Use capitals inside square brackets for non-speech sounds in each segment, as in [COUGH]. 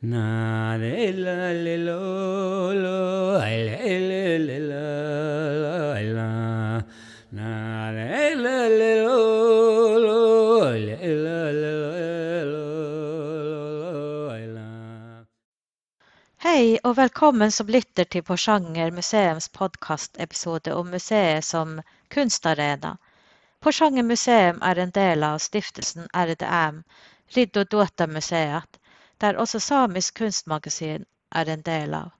Hei, og velkommen som lytter til Porsanger museums podkastepisode om museet som kunstarena. Porsanger museum er en del av stiftelsen RDM, Ridd og Dota museet, der også Samisk kunstmagasin er en del av.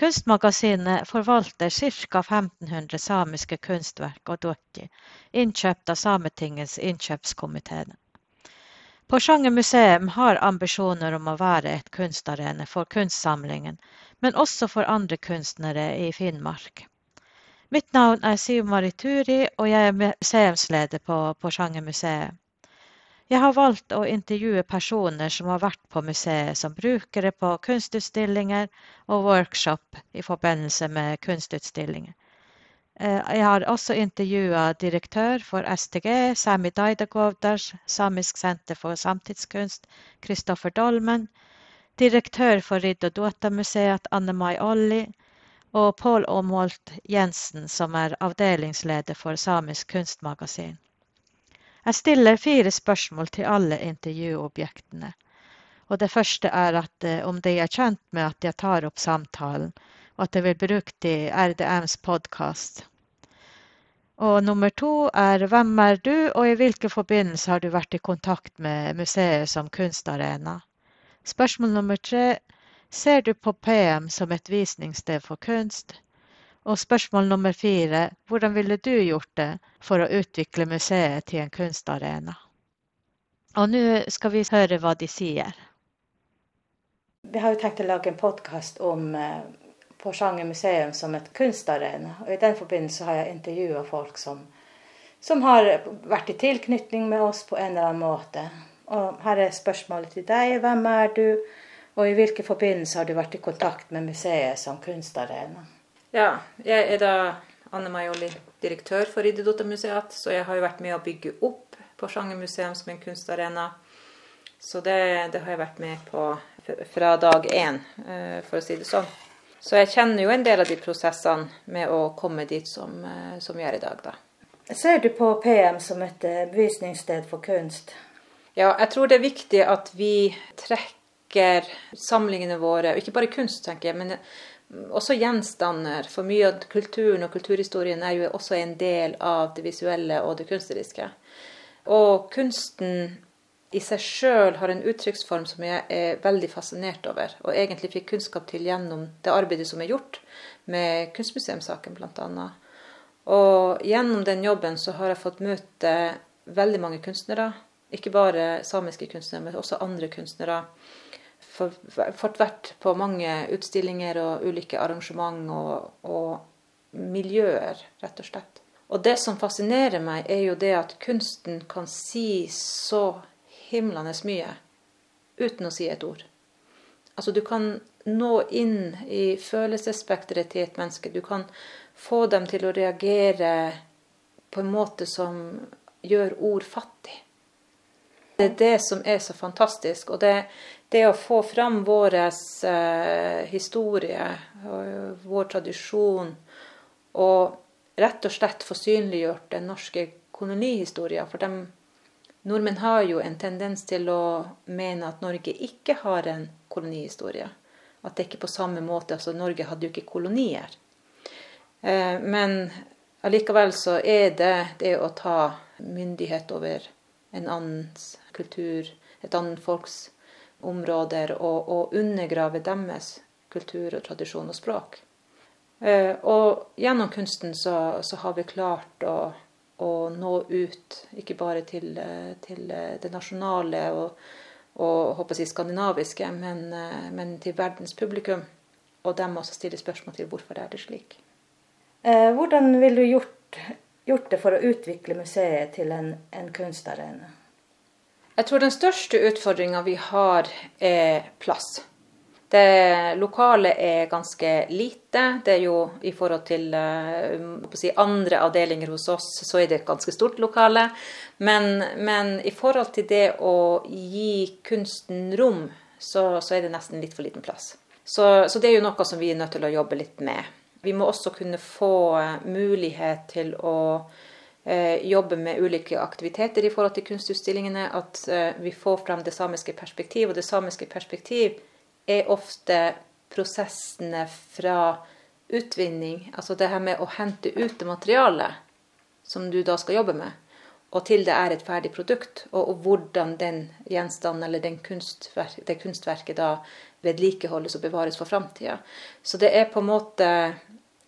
Kunstmagasinet forvalter ca. 1500 samiske kunstverk og dukker, innkjøpt av Sametingets innkjøpskomité. Porsanger museum har ambisjoner om å være et kunstarene for kunstsamlingen, men også for andre kunstnere i Finnmark. Mitt navn er Siv Marituri, og jeg er museumsleder på Porsanger museum. Jeg har valgt å intervjue personer som har vært på museet som brukere på kunstutstillinger og workshop i forbindelse med kunstutstillinger. Eh, Jeg har også intervjua direktør for STG, Sami Daidagovdars, Samisk senter for samtidskunst, Kristoffer Dolmen, direktør for Ridd og Dota-museet, Anne Mai Olli, og Pål Aamolt Jensen, som er avdelingsleder for Samisk kunstmagasin. Jeg stiller fire spørsmål til alle intervjuobjektene. Og det første er at eh, om de er kjent med at jeg tar opp samtalen, og at jeg vil bruke det i RDMs podkast. Og nummer to er hvem er du, og i hvilken forbindelse har du vært i kontakt med museet som kunstarena? Spørsmål nummer tre ser du på PM som et visningssted for kunst? Og spørsmål nummer fire hvordan ville du gjort det for å utvikle museet til en kunstarena? Og nå skal vi høre hva de sier. Vi har jo tenkt å lage en podkast om eh, Porsanger museum som et kunstarena. Og i den forbindelse har jeg intervjua folk som, som har vært i tilknytning med oss på en eller annen måte. Og her er spørsmålet til deg. Hvem er du, og i hvilken forbindelse har du vært i kontakt med museet som kunstarena? Ja, jeg er da Anne Majoli, direktør for Ridderdotter-museet, så jeg har jo vært med å bygge opp Porsanger museum som en kunstarena. Så det, det har jeg vært med på fra dag én, eh, for å si det sånn. Så jeg kjenner jo en del av de prosessene med å komme dit som, eh, som vi er i dag, da. Ser du på PM som et bevisningssted for kunst? Ja, jeg tror det er viktig at vi trekker samlingene våre, og ikke bare kunst, tenker jeg, men også gjenstander. For mye av kulturen og kulturhistorien er jo også en del av det visuelle og det kunstneriske. Og kunsten i seg sjøl har en uttrykksform som jeg er veldig fascinert over, og egentlig fikk kunnskap til gjennom det arbeidet som er gjort med Kunstmuseumssaken bl.a. Og gjennom den jobben så har jeg fått møte veldig mange kunstnere. Ikke bare samiske kunstnere, men også andre kunstnere. Fått vært på mange utstillinger og ulike arrangement og, og miljøer, rett og slett. Og det som fascinerer meg, er jo det at kunsten kan si så himlende mye uten å si et ord. Altså, du kan nå inn i følelsesspekteret til et menneske. Du kan få dem til å reagere på en måte som gjør ord fattig. Det er det som er så fantastisk. Og det, det å få fram vår eh, historie, og vår tradisjon, og rett og slett få synliggjort den norske kolonihistorien. For dem Nordmenn har jo en tendens til å mene at Norge ikke har en kolonihistorie. At det ikke på samme måte altså Norge hadde jo ikke kolonier. Eh, men allikevel så er det det å ta myndighet over en annens kultur, et annet folks områder, og, og undergrave deres kultur og tradisjon og språk. Eh, og gjennom kunsten så, så har vi klart å å nå ut, ikke bare til, eh, til eh, det nasjonale og, og håper jeg, skandinaviske, men, men, til verdens publikum. Og dem også stille spørsmål til hvorfor det er det slik. Hvordan ville du gjort, gjort, det for å utvikle museet til en, en kunstarena? Jeg tror den største utfordringa vi har, er plass. Det lokale er ganske lite. Det er jo i forhold til uh, si, andre avdelinger hos oss, så er det et ganske stort lokale. Men, men, i forhold til det å gi kunsten rom, så, så er det nesten litt for liten plass. Så, så, det er jo noe som vi er nødt til å jobbe litt med. Vi må også kunne få mulighet til å eh, jobbe med ulike aktiviteter i forhold til kunstutstillingene. At eh, vi får frem det samiske perspektiv. Og det samiske perspektiv er ofte prosessene fra utvinning. Altså det her med å hente ut det materialet som du da skal jobbe med og til det er et ferdig produkt, og hvordan den gjenstanden eller den kunstverk, det kunstverket da vedlikeholdes og bevares for framtida. Så det er på en måte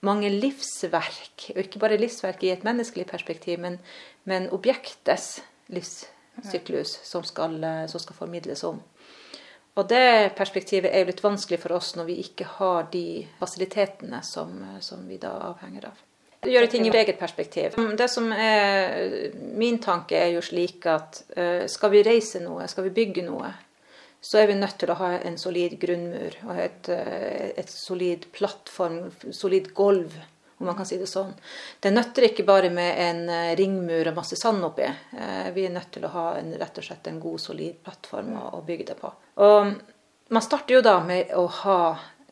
mange livsverk, og ikke bare livsverk i et menneskelig perspektiv, men, men objektets livssyklus som skal, som skal formidles om. Og det perspektivet er jo litt vanskelig for oss når vi ikke har de fasilitetene som, som vi da avhenger av gjøre ting i eget perspektiv. Det som er Min tanke er jo slik at uh, skal vi reise noe, skal vi bygge noe, så er vi nødt til å ha en solid grunnmur og et, uh, et solid plattform, solid gulv, om man kan si det sånn. Det nøtter ikke bare med en uh, ringmur og masse sand oppi. vi er nødt til å ha en, rett og slett en god, solid plattform å, å bygge det på. Og man starter jo da med å ha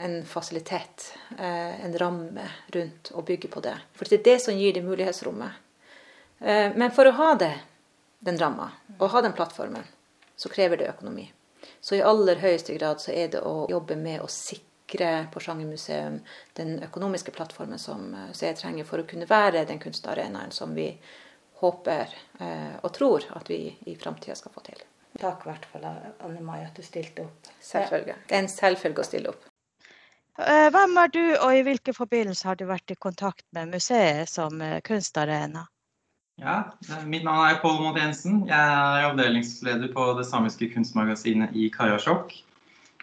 en fasilitet, eh, en ramme rundt, og bygge på det. For det er det som gir det mulighetsrommet. Eh, men for å ha det, den ramma, og ha den plattformen, så krever det økonomi. Så i aller høyeste grad så er det å jobbe med å sikre Porsanger museum den økonomiske plattformen som museet trenger for å kunne være den kunstarenaen som vi håper eh, og tror at vi i framtida skal få til. Takk i hvert fall, Anne Mai, at du stilte opp. Selvfølgelig. Det er en selvfølge å stille opp. Eh, hvem er du, og i hvilke forbindelser har du vært i kontakt med museet som eh, kunstarena? Ja, eh, Mitt navn er Pål Mott Jensen. Jeg er avdelingsleder på det samiske kunstmagasinet i Karasjok.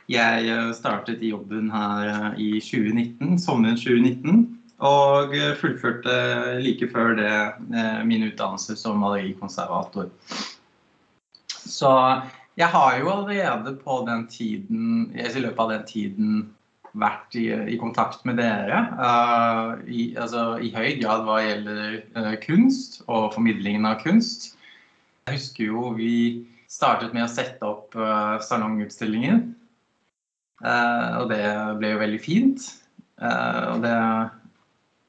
Jeg startet i jobben her i 2019, sommeren 2019. Og fullførte like før det min utdannelse som malerikonservator. Så jeg har jo allerede på den tiden, i løpet av den tiden vært i, i, kontakt med dere uh, i, altså, i, høy grad hva gjelder uh, kunst og formidlingen av kunst. Jeg husker jo vi startet med å sette opp uh, salongutstillinger. Og det ble jo veldig fint. og det,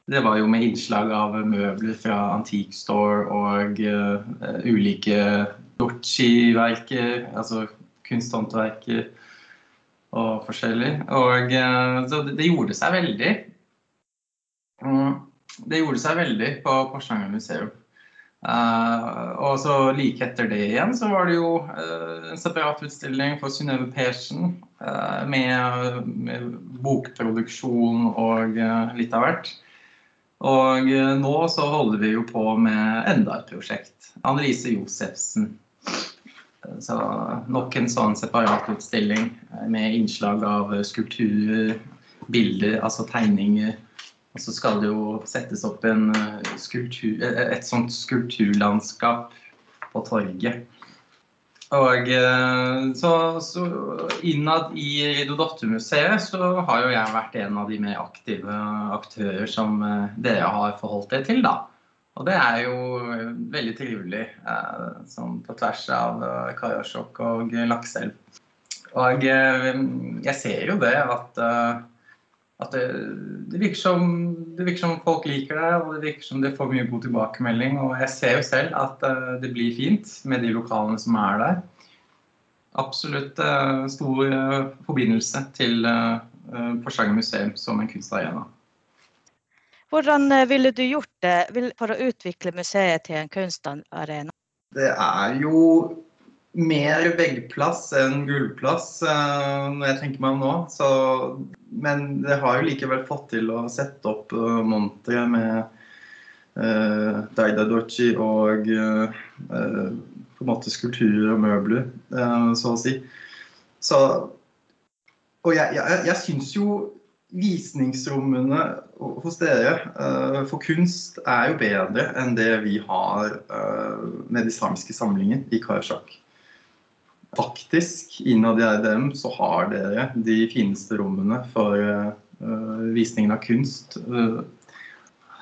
det, var jo med innslag av møbler fra Antique Store og ulike Dorchi-verker, altså kunsthåndverker og forskjellig. Og eh, så det, det gjorde seg veldig. Mm, det gjorde seg veldig på Porsanger museum. Uh, og så like etter det igjen så var det jo uh, en separat utstilling for Synnøve Persen uh, med, med, bokproduksjon og litt av hvert. Og nå så holder vi jo på med enda et prosjekt. Annelise Josefsen så nok en sånn separatutstilling med innslag av skulpturer, bilder, altså tegninger. Og så skal det jo settes opp eh, skulptur, eh, et sånt skulpturlandskap på torget. Og eh, så, så innad i Ridodotte-museet så har jo jeg vært en av de mer aktive aktører som dere har forholdt dere til, da. Og det er jo veldig trivelig eh, sånn på tvers av eh, Karasjok og Lakselv. Og eh, jeg ser jo det at, at det, det, virker som, det, virker som, folk liker det, og det virker som det får mye god tilbakemelding. Og jeg ser jo selv at det blir fint med de lokalene som er der. Absolutt stor forbindelse til Porsanger museum som en kunstarena. Hvordan eh, ville du gjort det for å utvikle museet til en kunstarena? Det er jo mer veggplass enn gulvplass eh, når jeg tenker meg om nå. Så, men det har jo likevel fått til å sette opp monteret montre med uh, Daida Dochi og uh, på en måte skulpturer og møbler, uh, så å si. Så, og jeg, jeg, jeg syns jo visningsrommene hos dere uh, for kunst er jo bedre enn det vi har uh, med de samiske samlingene i Karasjok. Faktisk, innad i RDM så har dere de fineste rommene for uh, visningen av kunst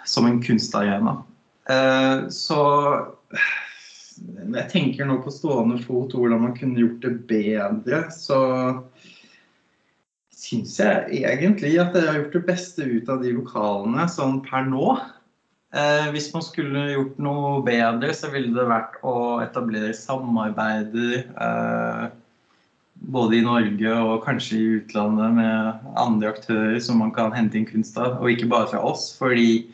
som en kunstarena. så jeg tenker nå på stående fot hvordan man kunne gjort det bedre, så syns jeg egentlig at dere har gjort det beste ut av de lokalene sånn per nå. Eh, hvis man skulle gjort noe bedre, så ville det vært å etablere samarbeider eh, både i Norge og kanskje i utlandet med andre aktører som man kan hente inn kunst av, og ikke bare fra oss. fordi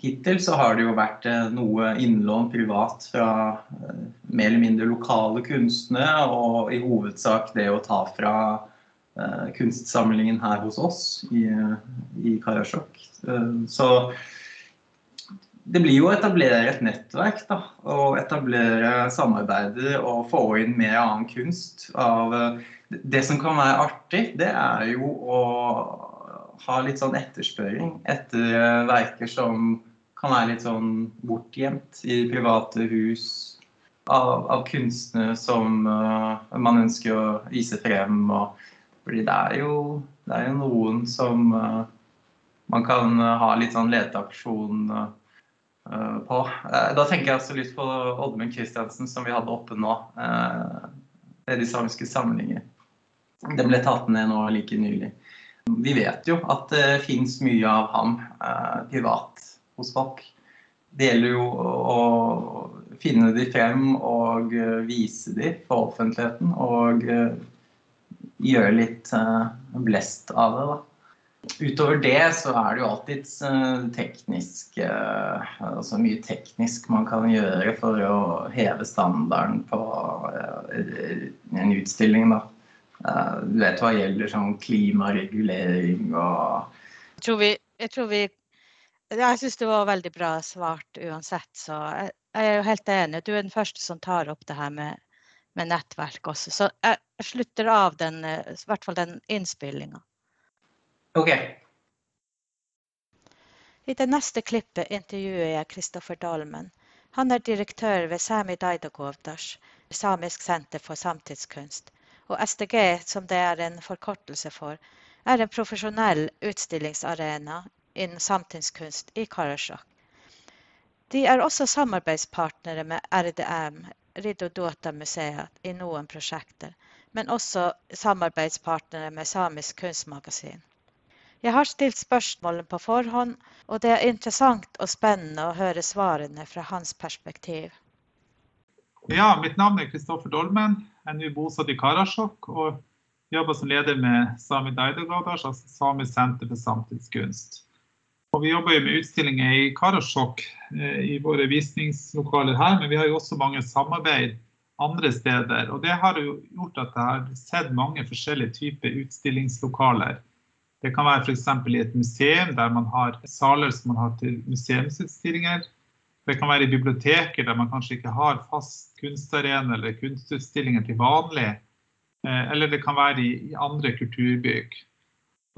Hittil så har det jo vært eh, noe innlån privat fra eh, mer eller mindre lokale kunstnere, og i hovedsak det å ta fra kunstsamlingen her hos oss i, i Karasjok. Så det blir jo å etablere et nettverk. da, og Etablere samarbeider og få inn mer annen kunst. Av, det som kan være artig, det er jo å ha litt sånn etterspørring etter verker som kan være litt sånn bortgjemt i private hus. Av, av kunstnere som man ønsker å vise frem. Og, fordi det er, jo, det er jo noen som uh, man kan ha litt sånn leteaksjon uh, Eh, på. Eh, da tenker jeg også litt på Oddmund Christiansen, som vi hadde oppe nå. Det er de samiske samlinger. Den ble tatt ned nå like nylig. Vi vet jo at det fins mye av ham eh, privat hos folk. Det gjelder jo å finne de frem og vise de for offentligheten. Og gjøre litt blest av det, da. Utover det så er det jo alltid eh, teknisk eh, Altså mye teknisk man kan gjøre for å heve standarden på eh, en utstilling, da. Du vet hva gjelder sånn klimaregulering og Jeg tror vi, jeg, jeg syns det var veldig bra svart uansett, så jeg, jeg er jo helt enig. Du er den første som tar opp det her med, med nettverk også. Så jeg, slutter av den, i hvert fall den innspillinga. Okay. I det neste klippet intervjuer jeg Kristoffer Dolmen. Han er direktør ved Sami Daidagovdas, Samisk senter for samtidskunst. Og SDG, som det er en forkortelse for, er en profesjonell utstillingsarena innen samtidskunst i Karasjok. De er også samarbeidspartnere med RDM, Ridodota museet, i noen prosjekter, men også samarbeidspartnere med Samisk kunstmagasin. Jeg har stilt spørsmålene på forhånd, og det er interessant og spennende å høre svarene fra hans perspektiv. Ja, mitt navn er Kristoffer Dolmen. Jeg er nå bosatt i Karasjok og jobber som leder med Sami Daidagadars, altså Samisk senter for samtidskunst. Og vi jobber jo med utstillinger i Karasjok i våre visningslokaler her, men vi har jo også mange samarbeid andre steder. Og det har jo gjort at jeg har sett mange forskjellige typer utstillingslokaler. Det kan være f.eks. i et museum der man har saler som man har til museumsutstillinger. Det kan være i biblioteker der man kanskje ikke har fast kunstarena eller kunstutstillinger til vanlig. Eh, eller det kan være i andre kulturbygg.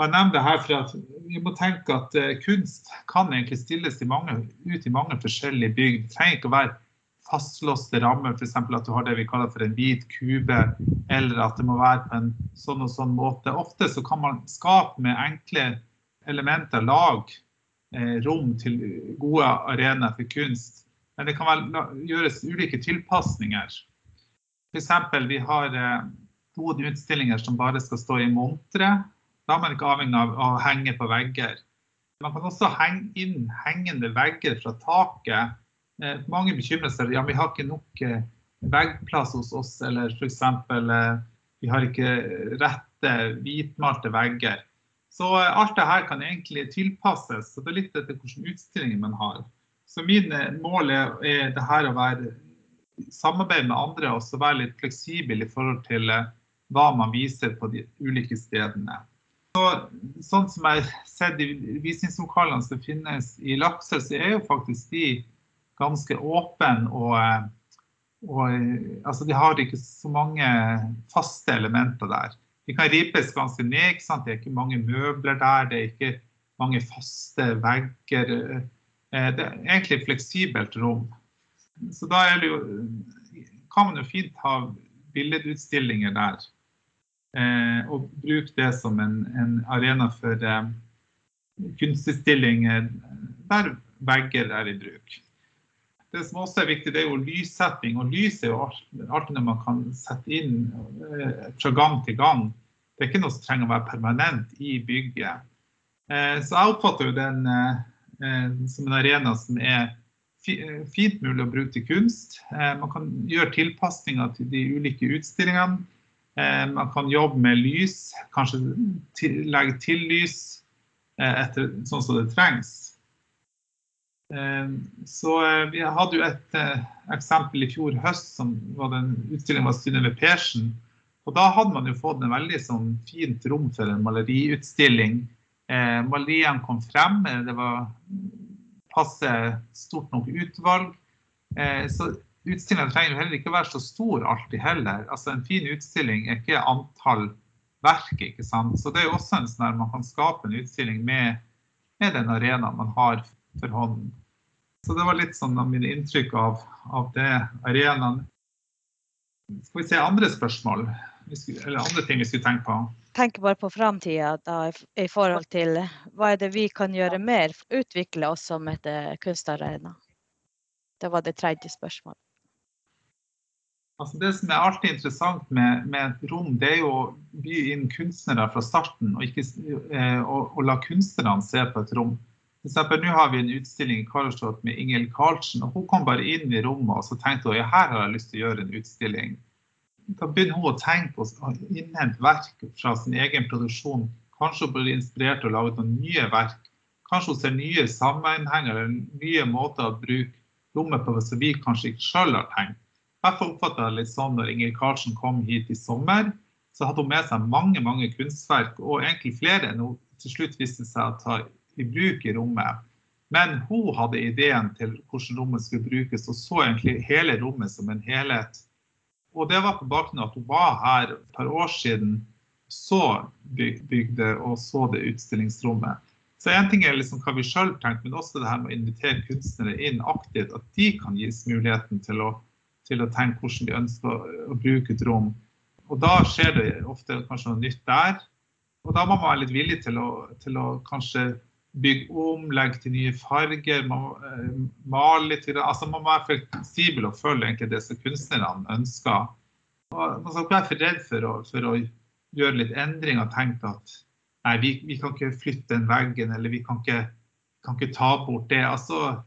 Jeg nevner det her for at Vi må tenke at eh, kunst kan egentlig stilles i mange, ut i mange forskjellige bygg. Det trenger ikke å være fastlåste rammer, f.eks. at du har det vi kaller for en hvit kube, eller at det må være på en sånn og sånn måte. Ofte så kan man skape med enkle elementer, lag eh, rom til gode arenaer for kunst. Men det kan vel gjøres ulike tilpasninger. F.eks. vi har eh, noen utstillinger som bare skal stå i montre. Da er man ikke avhengig av å henge på vegger. Man kan også henge inn hengende vegger fra taket Eh, mange bekymrer seg ja, vi har ikke nok eh, veggplass hos oss, eller f.eks. Eh, vi har ikke rette hvitmalte vegger. Så alt det her kan egentlig tilpasses. så Det er litt etter hvilken utstilling man har. Så min mål er, er det her å være samarbeid med andre og være litt fleksibel i forhold til hva man viser på de ulike stedene. Så, sånn som jeg har sett i visningslokalene som finnes i Lakse, så er jo faktisk de ganske åpne og, eh, og altså De har ikke så mange faste elementer der. De kan ripes ganske ned. ikke sant? Det er ikke mange møbler der. Det er ikke mange faste vegger. Eh, det er egentlig et fleksibelt rom. Så da jo, kan man jo fint ha billedutstillinger der. Eh, og bruke det som en, en arena for kunstutstillinger der vegger er i bruk. det som også er viktig, det er jo lyssetting. Og lys er jo alltid noe man kan sette inn eh, fra gang til gang. Det er ikke noe som trenger å være permanent i bygget. Eh, så jeg oppfatter jo den som en arena som er fint mulig å bruke til kunst. Man kan gjøre tilpasninger til de ulike utstillingene. Man kan jobbe med lys, kanskje legge til lys etter, sånn som det trengs. Eh, så eh, Vi hadde jo et eh, eksempel i fjor høst som var den utstillingen var Synnøve Persen. Og Da hadde man jo fått en veldig sånn, fint rom for en maleriutstilling. Eh, maleriene kom frem, det var passe stort nok utvalg. Eh, så Utstillingen trenger jo heller ikke være så stor alltid heller. Altså En fin utstilling er ikke antall verk. ikke sant? Så det er jo også en sånn der man kan skape en utstilling med, med den arenaen man har for hånden. Så det var litt sånn av mine inntrykk av, av det arenaen. Skal vi se andre spørsmål? Eller andre ting vi skulle tenke på? Tenker bare på framtida i forhold til hva er det vi kan gjøre mer? Utvikle oss som et eh, kunstarena. Det var det tredje spørsmålet. Altså det som er alltid interessant med, med, et rom, det er jo å by inn kunstnere fra starten, og, ikke, eh, og, og la kunstnerne se på et rom. Nå har vi en utstilling i Karlsrud med Ingel Karlsen. og Hun kom bare inn i rommet og så tenkte hun, ja, her har jeg lyst til å gjøre en utstilling. Da begynner hun å tenke å innhente verk fra sin egen produksjon. Kanskje hun blir inspirert til å lage noen nye verk. Kanskje hun ser nye sammenhenger eller nye måter å bruke rommet på som vi kanskje ikke sjøl har tenkt. Derfor oppfatta det litt sånn når Ingrid Karlsen kom hit i sommer, så hadde hun med seg mange mange kunstverk, og egentlig flere enn hun til slutt viste seg å ta i bruk i rommet. Men hun hadde ideen til hvordan rommet skulle brukes, og så egentlig hele rommet som en helhet. Og det var på bakgrunn av at hun var her et par år siden, så bygde og så det utstillingsrommet. Så én ting er liksom hva vi sjøl tenkte, men også det her med å invitere kunstnere inn aktivt. At de kan gis muligheten til å, til å tenke hvordan de ønsker å, bruke et rom. Og da skjer det ofte kanskje noe nytt der. Og da må man være litt villig til å, til å kanskje bygge om, legge til nye farger, eh, male litt. Altså Man må være fleksibel og følge egentlig det som kunstnerne ønsker. Og man skal ikke være for redd for å, for å gjøre litt endringer og tenke at nei, vi, vi, kan ikke flytte den veggen, eller vi kan ikke, kan ikke ta bort det. Altså,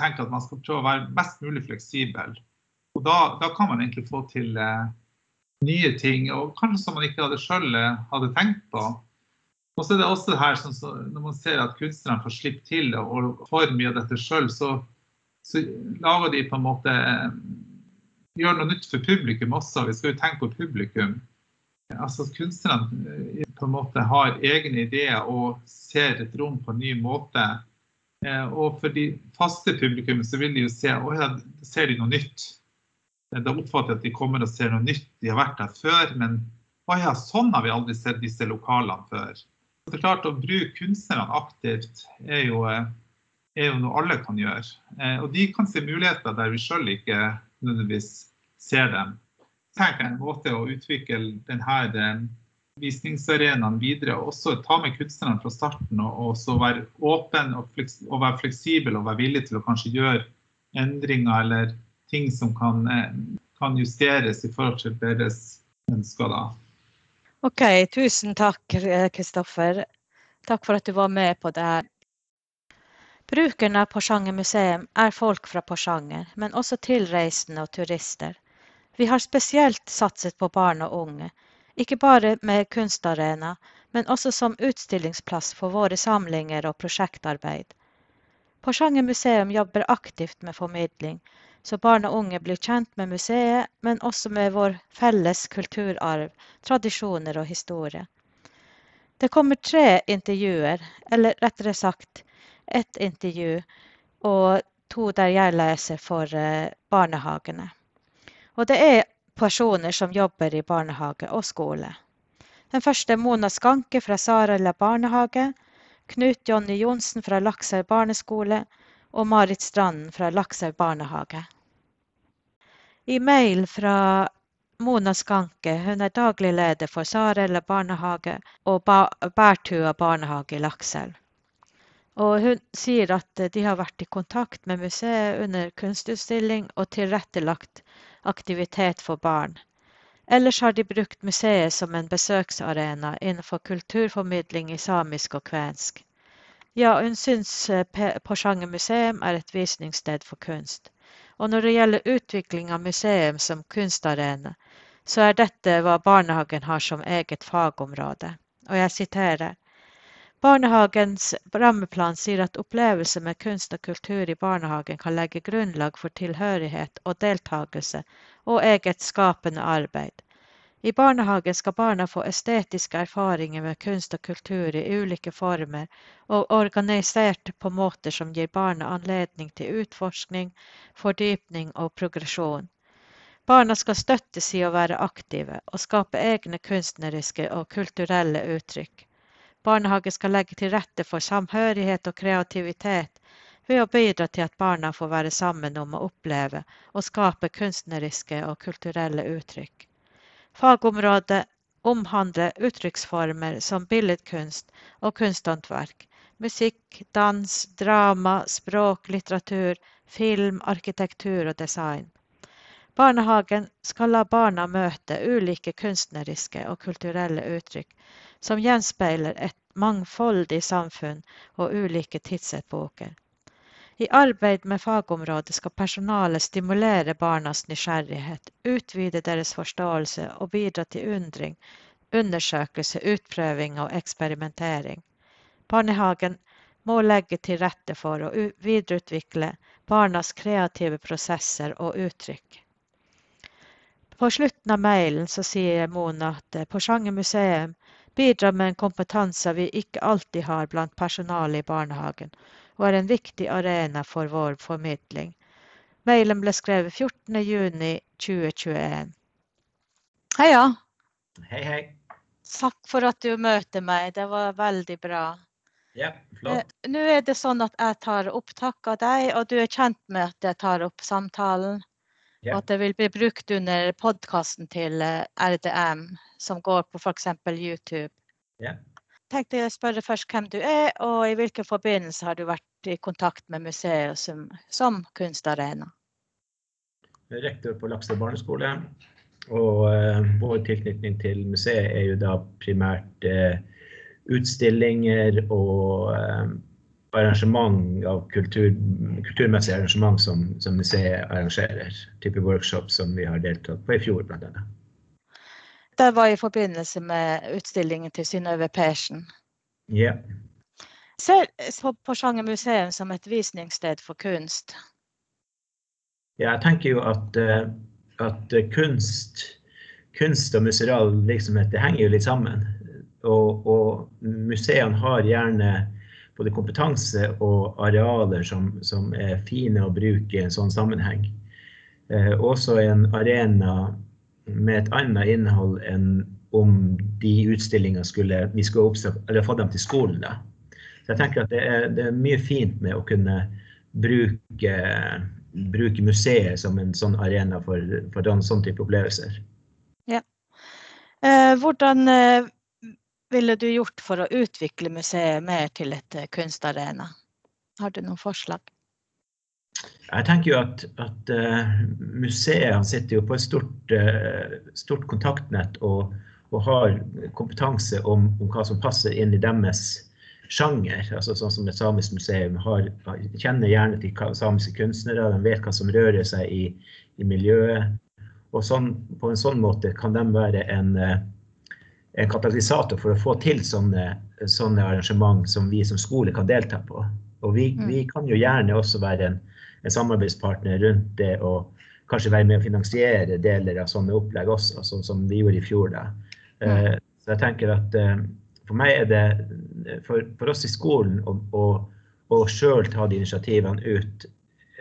tenk at man skal prøve å være mest mulig fleksibel. Og da, da kan man egentlig få til eh, nye ting, og kanskje som man ikke hadde sjøl eh, hadde tenkt på. Og så er det også her, sånn, så Når man ser at kunstnerne får slippe til og får mye av dette sjøl, så, så, lager de på en måte Gjør noe nytt for publikum også. Vi skal jo tenke på publikum. Altså Kunstnerne eh, på en måte har egne ideer og ser et rom på en ny måte. Eh, og for de faste publikum så vil de jo se å ja, ser de noe nytt. Da oppfatter jeg at de kommer og ser noe nytt. De har vært der før, men å ja, sånn har vi aldri sett disse lokalene før. Det er klart Å bruke kunstnerne aktivt er jo, eh, er jo, noe alle kan gjøre. Eh, og de kan se muligheter der vi sjøl ikke nødvendigvis ser dem. Tenk en måte å utvikle denne visningsarenaen videre. og Også ta med kunstnerne fra starten og, også være åpen og, være fleksibel og være villig til å kanskje gjøre endringer eller ting som kan, kan justeres i forhold til deres ønsker. da. OK, tusen takk, Kristoffer. Takk for at du var med på det her. Brukerne av Porsanger museum er folk fra Porsanger, men også tilreisende og turister. Vi har spesielt satset på barn og unge, ikke bare med kunstarena, men også som utstillingsplass for våre samlinger og prosjektarbeid. Porsanger museum jobber aktivt med formidling, så barn og unge blir kjent med museet, men også med vår felles kulturarv, tradisjoner og historie. Det kommer tre intervjuer, eller rettere sagt ett intervju og to der jeg leser for eh, barnehagene. Og det er personer som jobber i barnehage og skole. Den første er Mona Skanke fra Sarala barnehage, Knut Jonny Johnsen fra Lakselv barneskole og Marit Stranden fra Lakshaug barnehage. I mail fra Mona Skanke, hun er daglig leder for Sarella barnehage og Bærtua barnehage i Lakselv. Og hun sier at de har vært i kontakt med museet under kunstutstilling og tilrettelagt aktivitet for barn. Ellers har de brukt museet som en besøksarena innenfor kulturformidling i samisk og kvensk. Ja, hun syns eh, Porsanger museum er et visningssted for kunst. Og når det gjelder utvikling av museum som kunstarena, så er dette hva barnehagen har som eget fagområde. Og jeg siterer Barnehagens rammeplan sier at opplevelse med kunst og kultur i barnehagen kan legge grunnlag for tilhørighet og deltakelse og eget skapende arbeid. I barnehagen skal barna få estetiske erfaringer med kunst og kultur i ulike former og organisert på måter som gir barna anledning til utforskning, fordypning og progresjon. Barna skal støttes i å være aktive og skape egne kunstneriske og kulturelle uttrykk. Barnehagen skal legge til rette for samhørighet og kreativitet ved å bidra til at barna får være sammen om å oppleve og skape kunstneriske og kulturelle uttrykk. Fagområdet omhandler uttrykksformer som billedkunst og kunsthåndverk, musikk, dans, drama, språk, litteratur, film, arkitektur og design. Barnehagen skal la barna møte ulike kunstneriske og kulturelle uttrykk som gjenspeiler et mangfoldig samfunn og ulike tidsepoker. I arbeid med fagområdet skal personalet stimulere barnas nysgjerrighet, utvide deres forståelse og bidra til undring, undersøkelse, utprøving og eksperimentering. Barnehagen må legge til rette for å videreutvikle barnas kreative prosesser og uttrykk. På slutten av mailen så sier Mona at på Porsanger museum bidrar med en kompetanse vi ikke alltid har blant personalet i barnehagen, er en viktig arena for vår formidling. Mailen ble skrevet 14.6.2021. Heia! Hei, hei. Takk for at du møter meg. Det var veldig bra. Ja, flott. Eh, nå er det sånn at jeg tar opptak av deg, og du er kjent med at jeg tar opp samtalen. Ja. Og at det vil bli brukt under podkasten til eh, RDM som går på f.eks. YouTube. Ja. tenkte jeg spørre først hvem du er, og i hvilken forbindelse har du vært i kontakt med museet som, som kunstarena? Rektor på Lakstad barneskole. Og eh, vår tilknytning til museet er jo da primært eh, utstillinger og eh, arrangement av kultur, kulturmessige arrangement som, som, museet arrangerer. Type workshop som vi har deltatt på i fjor, annet. Det var i forbindelse med utstillingen til Synnøve Persen. Ja. Ser på Porsanger museum som et visningssted for kunst? Ja, jeg tenker jo at, eh, at kunst, kunst og museal virksomhet henger jo litt sammen. Og, og, museene har gjerne både kompetanse og arealer som, som er fine å bruke i en sånn sammenheng. Eh, også en arena med et annet innhold enn om de utstillingene skulle vi skulle oppstå, eller få dem til skolen. da. Så jeg tenker at det er, det er mye fint med å kunne bruke, bruke museet som en sånn arena for, for den, sånn type opplevelser. Ja. Eh, hvordan eh, ville du gjort for å utvikle museet mer til et eh, kunstarena? Har du noen forslag? Jeg tenker jo at, at uh, museet sitter jo på et stort, uh, stort kontaktnett og, og, har kompetanse om, om, hva som passer inn i deres sjanger. altså Sånn som et samisk museum har, kjenner gjerne til samiske kunstnere, de vet hva som rører seg i, i miljøet. Og sånn, på en sånn måte kan de være en, uh, en katalysator for å få til sånne, sånne arrangement som vi som skole kan delta på. Og vi, mm. vi kan jo gjerne også være en en samarbeidspartner rundt det og kanskje være med å finansiere deler av sånne opplegg også, sånn som vi gjorde i fjor. da. Mm. Så jeg tenker at eh, for meg er det for, for oss i skolen å, å, sjøl ta de initiativene ut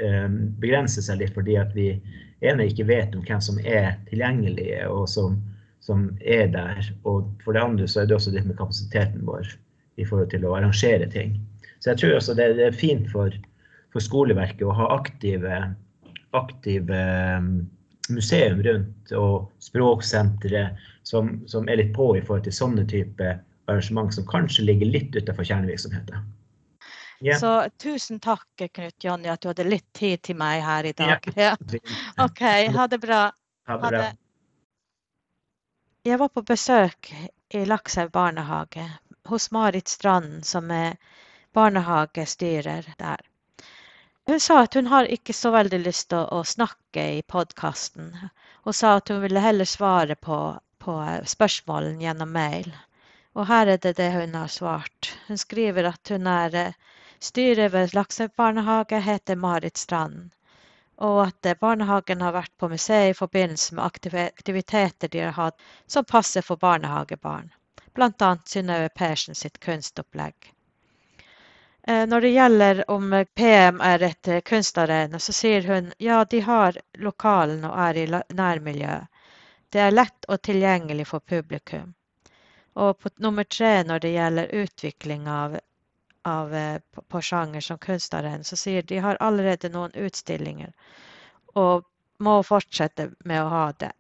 um, begrenser seg litt fordi at vi ene ikke vet om hvem som er tilgjengelige og som, som, er der. Og for det andre så er det også litt med kapasiteten vår i forhold til å arrangere ting. Så jeg tror også det, det er fint for, for skoleverket å ha aktive, aktive um, museum rundt og språksentre som, som, er litt på i forhold til sånne type arrangement som kanskje ligger litt utenfor kjernevirksomheten. Yeah. Så tusen takk, Knut Jonny, at du hadde litt tid til meg her i dag. Ja. [LAUGHS] OK, ha det bra. Ha det bra. Jeg var på besøk i Lakshaug barnehage hos Marit Strand, som er barnehagestyrer der. Hun sa at hun har ikke så veldig lyst til å, å snakke i podkasten. Hun sa at hun ville heller svare på, på spørsmålene gjennom mail. Og her er det det hun har svart. Hun skriver at hun er eh, styrer ved Lakshaug barnehage, heter Marit Strand og at eh, barnehagen har vært på museet i forbindelse med aktiviteter de har hatt som passer for barnehagebarn, bl.a. Synnøve Persen sitt kunstopplegg. Eh, Når det gjelder om PM er et kunstarena, så sier hun ja, de har lokalen og er i nærmiljøet. Det er lett og tilgjengelig for publikum. Og på nummer tre, når det gjelder utvikling av, av eh, på- sjanger som kunstarena, så sier de har allerede noen utstillinger og må fortsette med å ha det.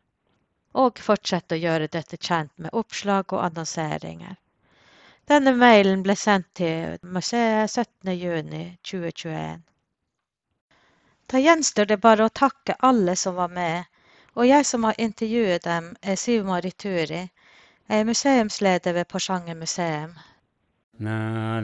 Og fortsette å gjøre dette kjent med oppslag og annonseringer. Denne mailen ble sendt til museet 17.6.2021. Da gjenstår det bare å takke alle som var med, og jeg som har intervjuet dem, er Siv Marituri. Jeg er museumsleder ved Porsanger museum. Na,